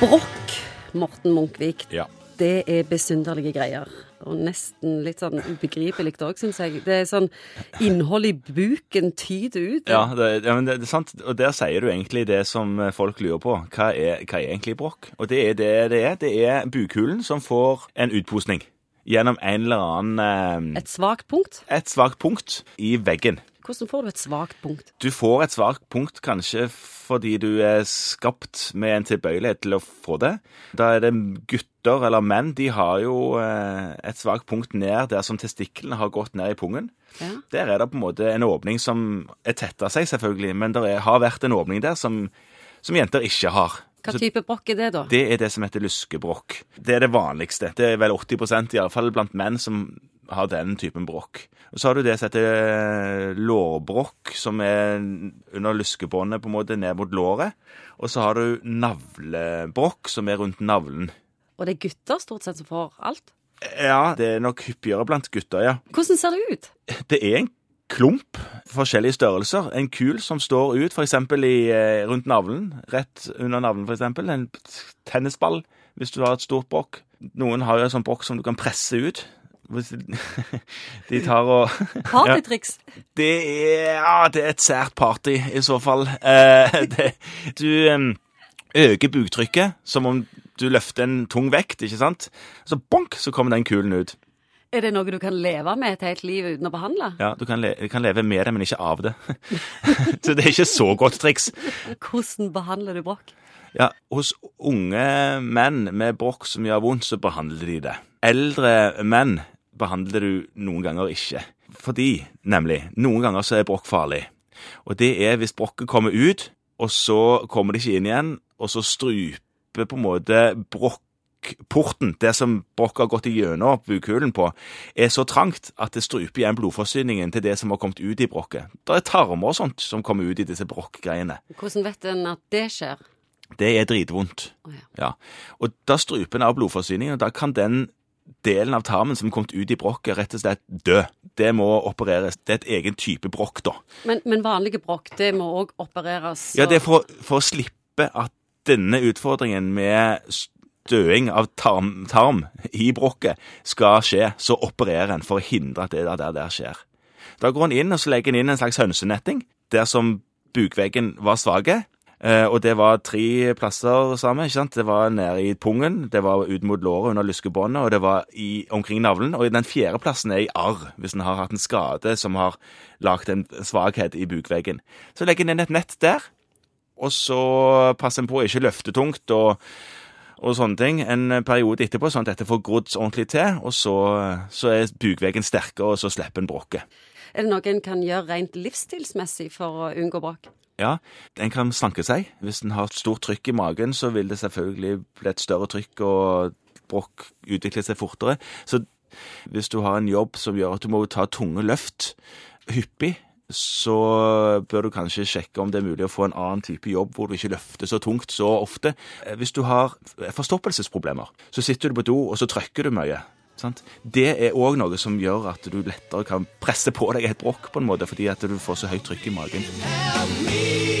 Brokk, Morten Munkvik. Ja. Det er besynderlige greier. Og nesten litt sånn ubegripelig òg, syns jeg. Det er sånn innhold i buken tyder ut. Ja, det, ja men det, det er sant. Og der sier du egentlig det som folk lurer på. Hva er, hva er egentlig brokk? Og det er det det er. Det er bukhulen som får en utposning gjennom en eller annen eh, Et svakt punkt. Et svakt punkt i veggen. Hvordan får du et svakt punkt? Du får et svakt punkt kanskje fordi du er skapt med en tilbøyelighet til å få det. Da er det gutter eller menn. De har jo eh, et svakt punkt ned der som testiklene har gått ned i pungen. Ja. Der er det på en måte en åpning som er tetta seg, selvfølgelig, men det har vært en åpning der som, som jenter ikke har. Hva type brokk er det, da? det er det som heter luskebrokk. Det er det vanligste. Det er vel 80% i alle fall blant menn som har den typen brokk. Og Så har du det som heter eh, lårbrokk, som er under lyskebåndet på en måte ned mot låret. Og så har du navlebrokk, som er rundt navlen. Og det er gutter stort sett som får alt? Ja, det er nok hyppigere blant gutter, ja. Hvordan ser det ut? Det er en klump, forskjellige størrelser. En kul som står ut f.eks. Eh, rundt navlen, rett under navlen f.eks. En tennisball, hvis du har et stort brokk. Noen har jo en sånn brokk som du kan presse ut. De- tar og Partytriks? Det er, ja, det er et sært party, i så fall. Eh, det, du øker buktrykket som om du løfter en tung vekt, ikke sant? Så bonk, så kommer den kulen ut. Er det noe du kan leve med et helt liv uten å behandle? Ja, Du kan, le kan leve med det, men ikke av det. så det er ikke så godt triks. Hvordan behandler du brokk? Ja, Hos unge menn med brokk som gjør vondt, så behandler de det. Eldre menn behandler du noen ganger ikke. Fordi, nemlig, noen ganger så er brokk farlig. Og det er hvis brokket kommer ut, og så kommer det ikke inn igjen, og så struper på en måte brokkporten, det som brokket har gått igjennom bukhulen på, er så trangt at det struper igjen blodforsyningen til det som har kommet ut i brokket. Det er tarmer og sånt som kommer ut i disse brokkgreiene. Hvordan vet en at det skjer? Det er dritvondt. Oh, ja. Ja. Og da struper en av blodforsyningen, og da kan den delen av tarmen som er kommet ut i brokket, rett og slett dø. Det må opereres. Det er et egen type brokk, da. Men, men vanlige brokk, det må òg opereres? Ja, det er for, for å slippe at denne utfordringen med støing av tarm, tarm i brokket skal skje, så opererer en for å hindre at det der, der, skjer. Da går en inn og så legger en inn en slags hønsenetting, der som bukveggen var svake. Eh, og det var tre plasser sammen. ikke sant? Det var nede i pungen, det var ut mot låret under lyskebåndet, og det var i, omkring navlen. Og den fjerde plassen er i arr, hvis en har hatt en skade som har lagd en svakhet i bukveggen. Så legger en inn et nett der, og så passer en på å ikke løfte tungt og, og sånne ting en periode etterpå, sånn at dette får grodd ordentlig til, og så, så er bukveggen sterkere, og så slipper en bråket. Er det noe en kan gjøre rent livsstilsmessig for å unngå brokk? Ja, en kan slanke seg. Hvis en har et stort trykk i magen, så vil det selvfølgelig bli et større trykk, og brokk utvikler seg fortere. Så hvis du har en jobb som gjør at du må ta tunge løft hyppig, så bør du kanskje sjekke om det er mulig å få en annen type jobb hvor du ikke løfter så tungt så ofte. Eh, Hvis du har forstoppelsesproblemer, så sitter du på do, og så trykker du mye. Sant? Det er òg noe som gjør at du lettere kan presse på deg et brokk, på en måte, fordi at du får så høyt trykk i magen. Help me